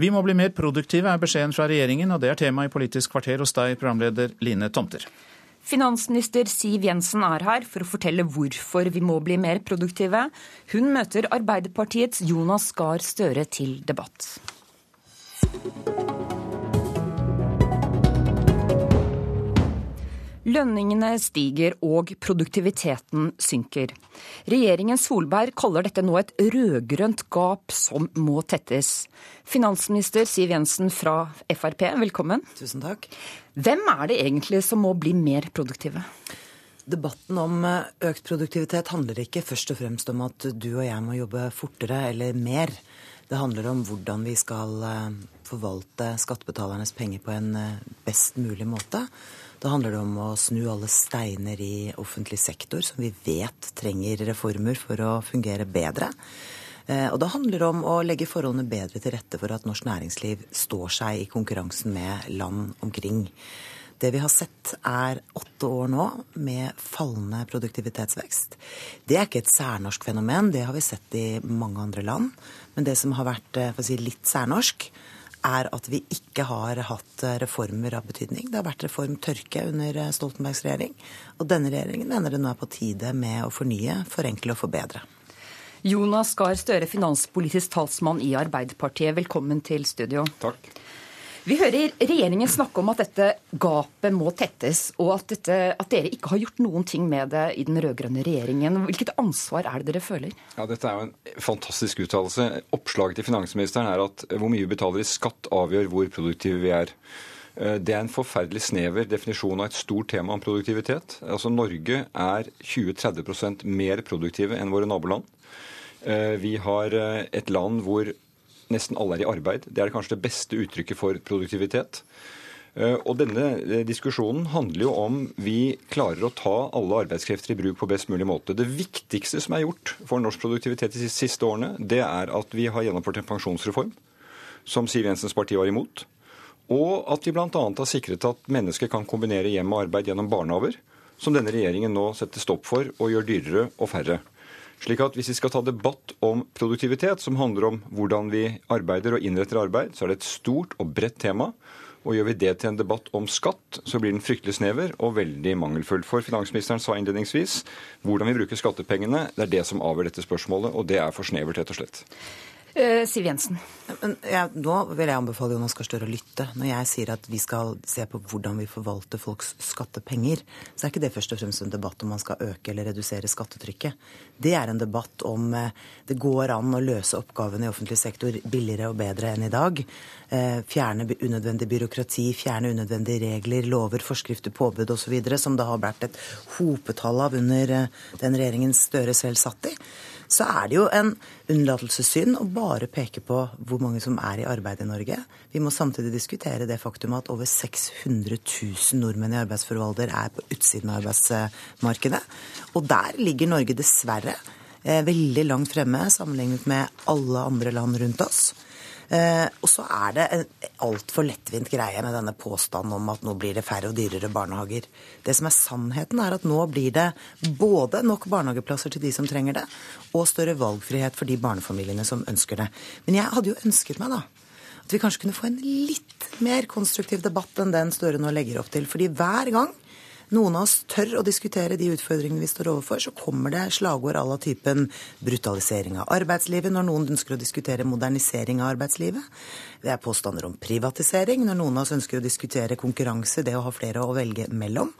Vi må bli mer produktive, er beskjeden fra regjeringen, og det er tema i Politisk kvarter hos deg, programleder Line Tomter. Finansminister Siv Jensen er her for å fortelle hvorfor vi må bli mer produktive. Hun møter Arbeiderpartiets Jonas Gahr Støre til debatt. Lønningene stiger og produktiviteten synker. Regjeringen Solberg kaller dette nå et rød-grønt gap som må tettes. Finansminister Siv Jensen fra Frp, velkommen. Tusen takk. Hvem er det egentlig som må bli mer produktive? Debatten om eh, økt produktivitet handler ikke først og fremst om at du og jeg må jobbe fortere eller mer. Det handler om hvordan vi skal eh, forvalte skattebetalernes penger på en eh, best mulig måte. Da handler det om å snu alle steiner i offentlig sektor, som vi vet trenger reformer for å fungere bedre. Eh, og da handler det om å legge forholdene bedre til rette for at norsk næringsliv står seg i konkurransen med land omkring. Det vi har sett, er åtte år nå med fallende produktivitetsvekst. Det er ikke et særnorsk fenomen, det har vi sett i mange andre land. Men det som har vært eh, si, litt særnorsk, er at vi ikke har hatt reformer av betydning. Det har vært reformtørke under Stoltenbergs regjering. Og denne regjeringen mener det nå er på tide med å fornye, forenkle og forbedre. Jonas Gahr Støre, finanspolitisk talsmann i Arbeiderpartiet, velkommen til studio. Takk. Vi hører regjeringen snakke om at dette gapet må tettes, og at, dette, at dere ikke har gjort noen ting med det i den rød-grønne regjeringen. Hvilket ansvar er det dere føler? Ja, Dette er jo en fantastisk uttalelse. Oppslaget til finansministeren er at hvor mye vi betaler i skatt, avgjør hvor produktive vi er. Eh, det er en forferdelig snever definisjon av et stort tema om produktivitet. Altså Norge er 20-30 mer produktive enn våre naboland. Eh, vi har eh, et land hvor nesten alle er i arbeid. Det er kanskje det beste uttrykket for produktivitet. Eh, og denne eh, diskusjonen handler jo om vi klarer å ta alle arbeidskrefter i bruk på best mulig måte. Det viktigste som er gjort for norsk produktivitet de siste årene, det er at vi har gjennomført en pensjonsreform som Siv Jensens parti var imot. Og at vi bl.a. har sikret at mennesker kan kombinere hjem og arbeid gjennom barnehager, som denne regjeringen nå setter stopp for og gjør dyrere og færre. Slik at Hvis vi skal ta debatt om produktivitet, som handler om hvordan vi arbeider og innretter arbeid, så er det et stort og bredt tema. Og Gjør vi det til en debatt om skatt, så blir den fryktelig snever og veldig mangelfull. For finansministeren sa innledningsvis hvordan vi bruker skattepengene, det er det som avgjør dette spørsmålet, og det er for snevert, rett og slett. Uh, Siv Jensen. Men ja, nå vil jeg anbefale Jonas Gahr Støre å lytte. Når jeg sier at vi skal se på hvordan vi forvalter folks skattepenger, så er ikke det først og fremst en debatt om man skal øke eller redusere skattetrykket. Det er en debatt om eh, det går an å løse oppgavene i offentlig sektor billigere og bedre enn i dag. Eh, fjerne unødvendig byråkrati, fjerne unødvendige regler, lover, forskrifter, påbud osv., som det har vært et hopetall av under den regjeringen Støre selv satt i så er det jo en unnlatelsessynd å bare peke på hvor mange som er i arbeid i Norge. Vi må samtidig diskutere det faktum at over 600 000 nordmenn i arbeidsfør er på utsiden av arbeidsmarkedet. Og der ligger Norge dessverre eh, veldig langt fremme sammenlignet med alle andre land rundt oss. Eh, og så er det en altfor lettvint greie med denne påstanden om at nå blir det færre og dyrere barnehager. Det som er sannheten, er at nå blir det både nok barnehageplasser til de som trenger det, og større valgfrihet for de barnefamiliene som ønsker det. Men jeg hadde jo ønsket meg, da, at vi kanskje kunne få en litt mer konstruktiv debatt enn den Støre nå legger opp til. Fordi hver gang noen av oss tør å diskutere de utfordringene vi står overfor, så kommer det slagord à la typen brutalisering av arbeidslivet når noen ønsker å diskutere modernisering av arbeidslivet. Det er påstander om privatisering når noen av oss ønsker å diskutere konkurranse, det å ha flere å velge mellom.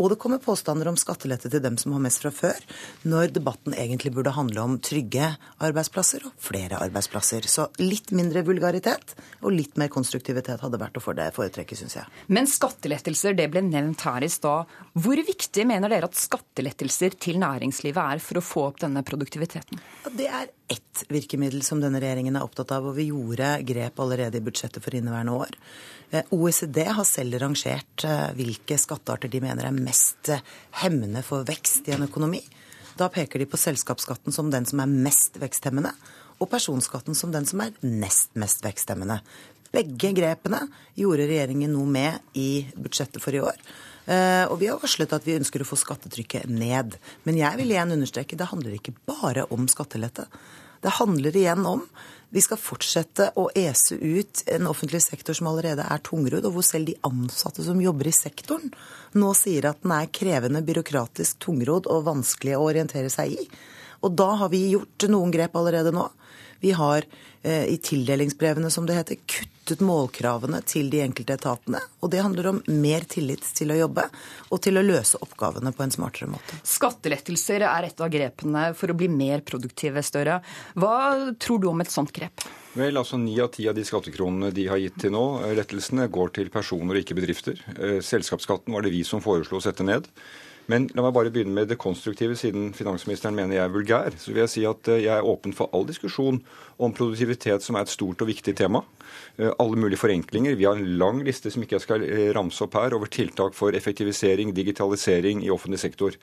Og det kommer påstander om skattelette til dem som har mest fra før, når debatten egentlig burde handle om trygge arbeidsplasser og flere arbeidsplasser. Så litt mindre vulgaritet og litt mer konstruktivitet hadde vært å foretrekke, syns jeg. Men skattelettelser, det ble nevnt her i stad. Hvor viktig mener dere at skattelettelser til næringslivet er for å få opp denne produktiviteten? Det er ett virkemiddel som denne regjeringen er opptatt av, og vi gjorde grep allerede i budsjettet for inneværende år. Eh, OECD har selv rangert eh, hvilke skattearter de mener er mest eh, hemmende for vekst i en økonomi. Da peker de på selskapsskatten som den som er mest veksthemmende, og personskatten som den som er nest mest veksthemmende. Begge grepene gjorde regjeringen noe med i budsjettet for i år. Og vi har varslet at vi ønsker å få skattetrykket ned. Men jeg vil igjen understreke det handler ikke bare om skattelette. Det handler igjen om Vi skal fortsette å ese ut en offentlig sektor som allerede er tungrodd, og hvor selv de ansatte som jobber i sektoren, nå sier at den er krevende, byråkratisk, tungrodd og vanskelig å orientere seg i. Og da har vi gjort noen grep allerede nå. Vi har eh, i tildelingsbrevene, som det heter, kuttet målkravene til de enkelte etatene. Og det handler om mer tillit til å jobbe og til å løse oppgavene på en smartere måte. Skattelettelser er et av grepene for å bli mer produktive, Støre. Hva tror du om et sånt grep? Vel, altså Ni av ti av de skattekronene de har gitt til nå, eh, lettelsene, går til personer og ikke bedrifter. Eh, selskapsskatten var det vi som foreslo å sette ned. Men la meg bare begynne med det konstruktive, siden finansministeren mener jeg er vulgær. Så vil jeg si at eh, jeg er åpen for all diskusjon om produktivitet, som er et stort og viktig tema. Eh, alle mulige forenklinger. Vi har en lang liste som ikke jeg skal eh, ramse opp her, over tiltak for effektivisering, digitalisering i offentlig sektor.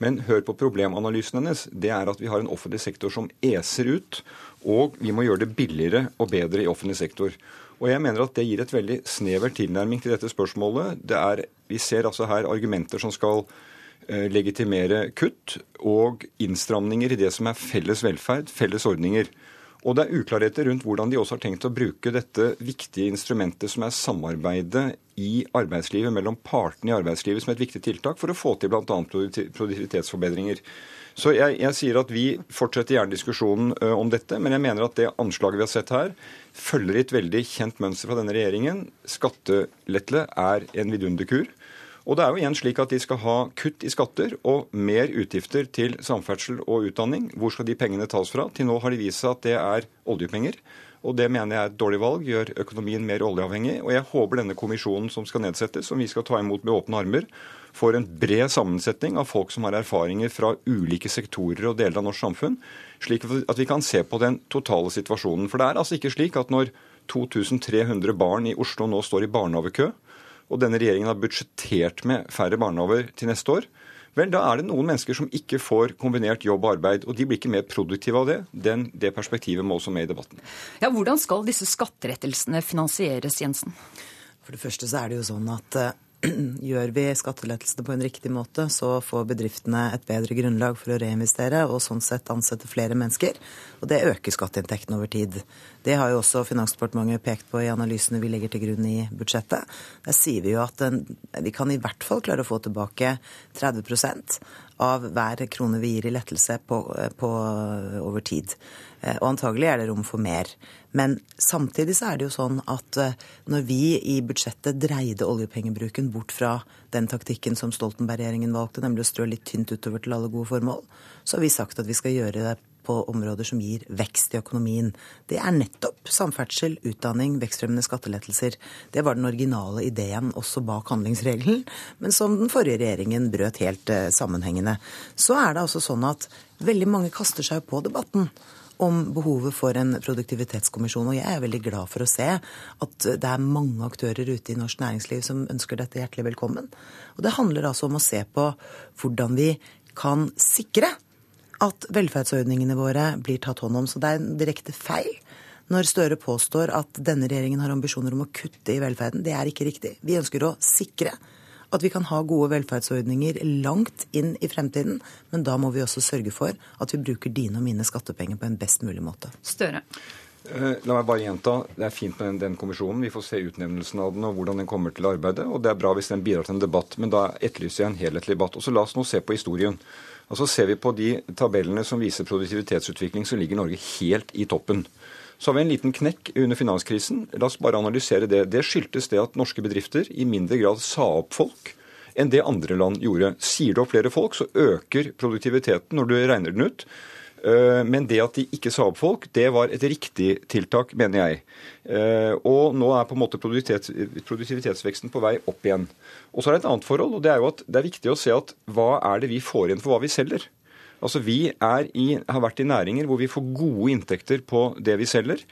Men hør på problemanalysen hennes. Det er at vi har en offentlig sektor som eser ut, og vi må gjøre det billigere og bedre i offentlig sektor. Og jeg mener at det gir et veldig snever tilnærming til dette spørsmålet. Det er, vi ser altså her argumenter som skal legitimere kutt og innstramninger i det som er felles velferd, felles ordninger. Og det er uklarheter rundt hvordan de også har tenkt å bruke dette viktige instrumentet som er samarbeidet i arbeidslivet mellom partene i arbeidslivet som et viktig tiltak for å få til bl.a. produktivitetsforbedringer. Så jeg, jeg, sier at Vi fortsetter gjerne diskusjonen om dette, men jeg mener at det anslaget vi har sett her, følger et veldig kjent mønster fra denne regjeringen. Skattelette er en vidunderkur. Og det er jo igjen slik at de skal ha kutt i skatter og mer utgifter til samferdsel og utdanning. Hvor skal de pengene tas fra? Til nå har de vist seg at det er oljepenger. Og det mener jeg er et dårlig valg, gjør økonomien mer oljeavhengig. Og jeg håper denne kommisjonen som skal nedsettes, som vi skal ta imot med åpne armer, får en bred sammensetning av folk som har erfaringer fra ulike sektorer og deler av norsk samfunn, slik at vi kan se på den totale situasjonen. For det er altså ikke slik at når 2300 barn i Oslo nå står i barnehagekø, og denne regjeringen har budsjettert med færre barnehager til neste år, vel, da er det noen mennesker som ikke får kombinert jobb og arbeid. Og de blir ikke mer produktive av det. Den, det perspektivet må også med i debatten. Ja, Hvordan skal disse skatterettelsene finansieres, Jensen? For det første så er det jo sånn at eh, gjør vi skattelettelsene på en riktig måte, så får bedriftene et bedre grunnlag for å reinvestere og sånn sett ansette flere mennesker. Og det øker skatteinntektene over tid. Det har jo også Finansdepartementet pekt på i analysene vi legger til grunn i budsjettet. Der sier vi jo at den, vi kan i hvert fall klare å få tilbake 30% av hver krone vi gir i lettelse på, på over tid. Eh, og antagelig er det rom for mer. Men samtidig så er det jo sånn at eh, når vi i budsjettet dreide oljepengebruken bort fra den taktikken som Stoltenberg-regjeringen valgte, nemlig å strø litt tynt utover til alle gode formål, så har vi sagt at vi skal gjøre det på områder som gir vekst i økonomien. Det er nettopp samferdsel, utdanning, vekstfremmende skattelettelser. Det var den originale ideen også bak handlingsregelen, men som den forrige regjeringen brøt helt eh, sammenhengende. Så er det altså sånn at veldig mange kaster seg på debatten om behovet for en produktivitetskommisjon. Og jeg er veldig glad for å se at det er mange aktører ute i norsk næringsliv som ønsker dette hjertelig velkommen. Og det handler altså om å se på hvordan vi kan sikre at velferdsordningene våre blir tatt hånd om. Så det er en direkte feil når Støre påstår at denne regjeringen har ambisjoner om å kutte i velferden. Det er ikke riktig. Vi ønsker å sikre at vi kan ha gode velferdsordninger langt inn i fremtiden. Men da må vi også sørge for at vi bruker dine og mine skattepenger på en best mulig måte. Støre. Eh, la meg bare gjenta. Det er fint med den, den, kommisjonen. Vi får se utnevnelsen av den og hvordan den kommer til arbeidet. Og det er bra hvis den bidrar til en debatt. Men da etterlyser jeg en helhetlig debatt. Og så la oss nå se på historien. Og så ser vi på de tabellene som viser produktivitetsutvikling, så ligger Norge helt i toppen. Så har vi en liten knekk under finanskrisen. La oss bare analysere det. Det skyldtes det at norske bedrifter i mindre grad sa opp folk enn det andre land gjorde. Sier du opp flere folk, så øker produktiviteten når du regner den ut. Eh, men det at de ikke sa opp folk, det var et riktig tiltak, mener jeg. Eh, og nå er på en måte produktivitetsveksten på vei opp igjen. Og så er det et annet forhold, og det er jo at det er viktig å se at hva er det vi får igjen for hva vi selger. Altså Vi i, har vært i næringer hvor vi får gode inntekter på det vi selger.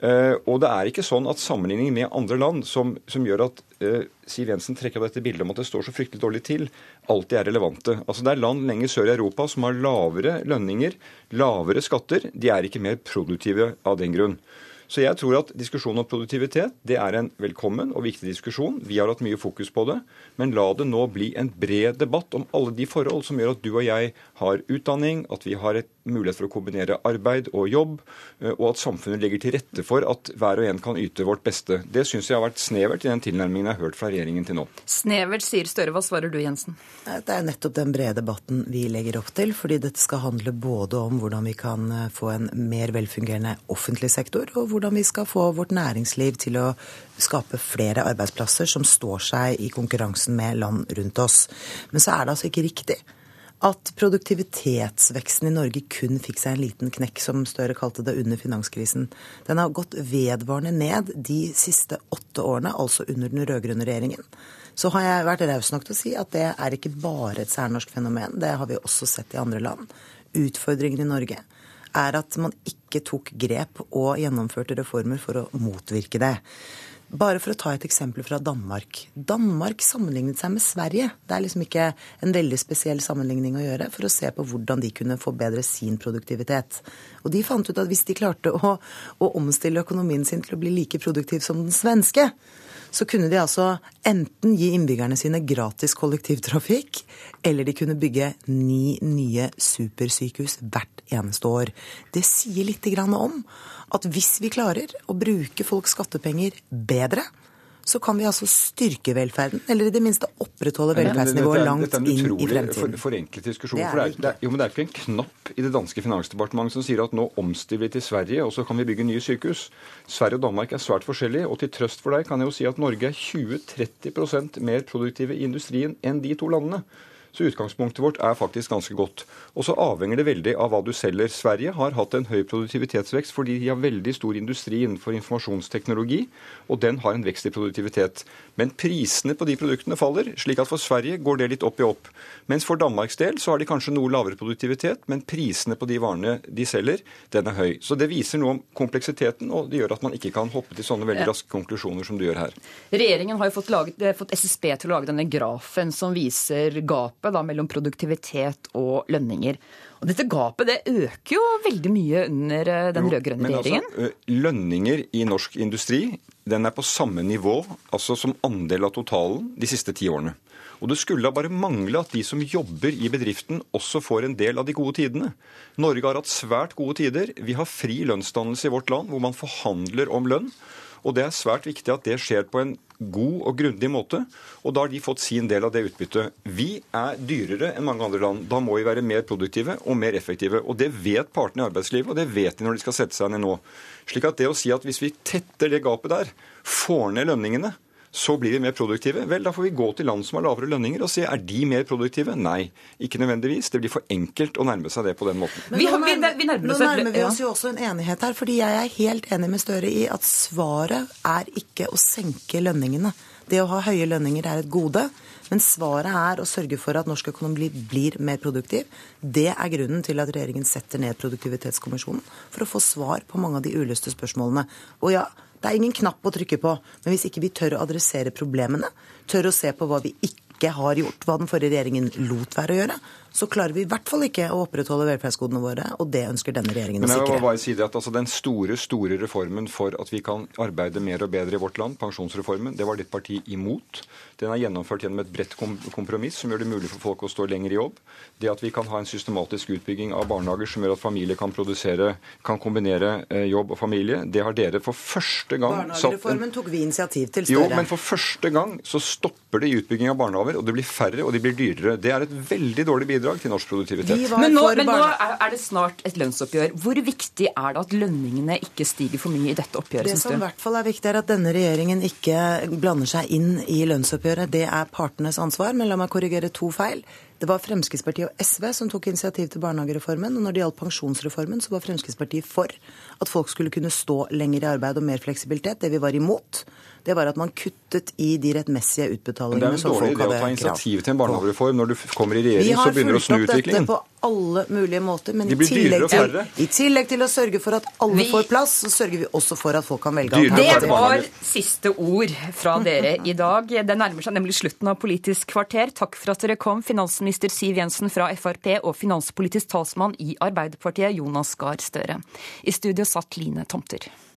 Uh, og det er ikke sånn at sammenligning med andre land som, som gjør at uh, Siv Jensen trekker opp dette bildet om at det står så fryktelig dårlig til, alltid er relevante. Altså Det er land lenger sør i Europa som har lavere lønninger, lavere skatter. De er ikke mer produktive av den grunn. Så jeg tror at diskusjonen om produktivitet det er en velkommen og viktig diskusjon. Vi har hatt mye fokus på det. Men la det nå bli en bred debatt om alle de forhold som gjør at du og jeg har utdanning, at vi har et mulighet for å kombinere arbeid og jobb, eh, og at samfunnet legger til rette for at hver og en kan yte vårt beste. Det syns jeg har vært snevert i den tilnærmingen jeg har hørt fra regjeringen til nå. Snevert, sier Støre. Hva svarer du, Jensen? Det er nettopp den brede debatten vi legger opp til. Fordi dette skal handle både om hvordan vi kan eh, få en mer velfungerende offentlig sektor, og hvordan vi skal få vårt næringsliv til å skape flere arbeidsplasser som står seg i konkurransen med land rundt oss. Men så er det altså ikke riktig at produktivitetsveksten i Norge kun fikk seg en liten knekk, som Støre kalte det, under finanskrisen. Den har gått vedvarende ned de siste åtte årene, altså under den rød-grønne regjeringen. Så har jeg vært raus nok til å si at det er ikke bare et særnorsk fenomen. Det har vi også sett i andre land. Utfordringer i Norge er at man ikke tok grep og gjennomførte reformer for å motvirke det. Bare for å ta et eksempel fra Danmark. Danmark sammenlignet seg med Sverige. Det er liksom ikke en veldig spesiell sammenligning å gjøre for å se på hvordan de kunne forbedre sin produktivitet. Og de fant ut at hvis de klarte å, å omstille økonomien sin til å bli like produktiv som den svenske, så kunne de altså enten gi innbyggerne sine gratis kollektivtrafikk, eller de kunne bygge ni nye supersykehus hvert eneste år. Det sier litt om at hvis vi klarer å bruke folks skattepenger bedre, så kan vi altså styrke velferden, eller i det minste opprettholde velferdsnivået langt inn i fremtiden. Det er en utrolig forenklet diskusjon. Det er, det er, jo, men det er ikke en knapp i det danske finansdepartementet som sier at nå omstiller vi til Sverige, og så kan vi bygge nye sykehus. Sverige og Danmark er svært forskjellige, og til trøst for deg kan jeg jo si at Norge er 20-30 mer produktive i industrien enn de to landene. Så utgangspunktet vårt er faktisk ganske godt. Og så avhenger det veldig av hva du selger. Sverige har hatt en høy produktivitetsvekst fordi de har veldig stor industri innenfor informasjonsteknologi, og den har en vekst i produktivitet. Men prisene på de produktene faller, slik at for Sverige går det litt opp i opp. Mens for Danmarks del så har de kanskje noe lavere produktivitet, men prisene på de varene de selger, den er høy. Så det viser noe om kompleksiteten, og det gjør at man ikke kan hoppe til sånne veldig raske konklusjoner som du gjør her. Regjeringen har jo fått, laget, fått SSB til å lage denne grafen som viser gap gapet da, mellom produktivitet og lønninger. Og dette gapet det øker jo veldig mye under eh, den rød-grønne altså, regjeringen. Altså, lønninger i norsk industri den er på samme nivå altså som andel av totalen de siste ti årene. Og det skulle da bare mangle at de som jobber i bedriften, også får en del av de gode tidene. Norge har hatt svært gode tider. Vi har fri lønnsdannelse i vårt land, hvor man forhandler om lønn. Og det er svært viktig at det skjer på en god og grundig måte. Og da har de fått sin del av det utbyttet. Vi er dyrere enn mange andre land. Da må vi være mer produktive og mer effektive. Og det vet partene i arbeidslivet, og det vet de når de skal sette seg ned nå. Slik at det å si at hvis vi tetter det gapet der, får ned lønningene, så blir vi mer produktive. Vel, da får vi gå til land som har lavere lønninger og se er de mer produktive. Nei, ikke nødvendigvis. Det blir for enkelt å nærme seg det på den måten. Men nå nærmer, vi, nærmer, nå nærmer vi oss jo også en enighet her, fordi jeg er helt enig med Støre i at svaret er ikke å senke lønningene. Det å ha høye lønninger er et gode. Men svaret er å sørge for at norsk økonomi blir mer produktiv. Det er grunnen til at regjeringen setter ned Produktivitetskommisjonen, for å få svar på mange av de uløste spørsmålene. Og ja, det er ingen knapp å trykke på. Men hvis ikke vi tør å adressere problemene, tør å se på hva vi ikke har gjort, hva den forrige regjeringen lot være å gjøre, så klarer vi i hvert fall ikke å opprettholde velferdsgodene våre, og det ønsker denne regjeringen å sikre. Men jeg bare si det at altså, Den store store reformen for at vi kan arbeide mer og bedre i vårt land, pensjonsreformen, det var ditt parti imot. Den er gjennomført gjennom et bredt kompromiss som gjør det mulig for folk å stå lenger i jobb. Det at vi kan ha en systematisk utbygging av barnehager som gjør at familier kan produsere, kan kombinere eh, jobb og familie, det har dere for første gang Barnehagereformen tok vi initiativ til, Støre. Jo, men for første gang så stopper det utbygging av barnehager, og det blir færre og de blir dyrere. Det er et veldig dårlig bidrag bidrag til norsk produktivitet. Men nå, men nå er det snart et lønnsoppgjør. Hvor viktig er det at lønningene ikke stiger for mye i dette oppgjøret? Det som i hvert fall er viktig, er at denne regjeringen ikke blander seg inn i lønnsoppgjøret. Det er partenes ansvar. Men la meg korrigere to feil. Det var Fremskrittspartiet og SV som tok initiativ til barnehagereformen. Og når det gjaldt pensjonsreformen, så var Fremskrittspartiet for at folk skulle kunne stå lenger i arbeid og mer fleksibilitet. Det vi var imot, det var at man kuttet i de rettmessige utbetalingene som folk hadde krav på. Det er en dårlig idé å ta initiativ til en barnehagereform når du kommer i regjering, så begynner du å snu utviklingen. Vi har fulgt opp dette på alle mulige måter, men i tillegg, til, i tillegg, til, å sørge for at alle vi, får plass, så sørger vi også for at folk kan velge alternativer. Det var siste ord fra dere i dag. Det nærmer seg nemlig slutten av Politisk kvarter. Takk for at dere kom, finansminister Siv Jensen fra Frp og finanspolitisk talsmann i Arbeiderpartiet, Jonas Gahr Støre. I studio satt Line Tomter.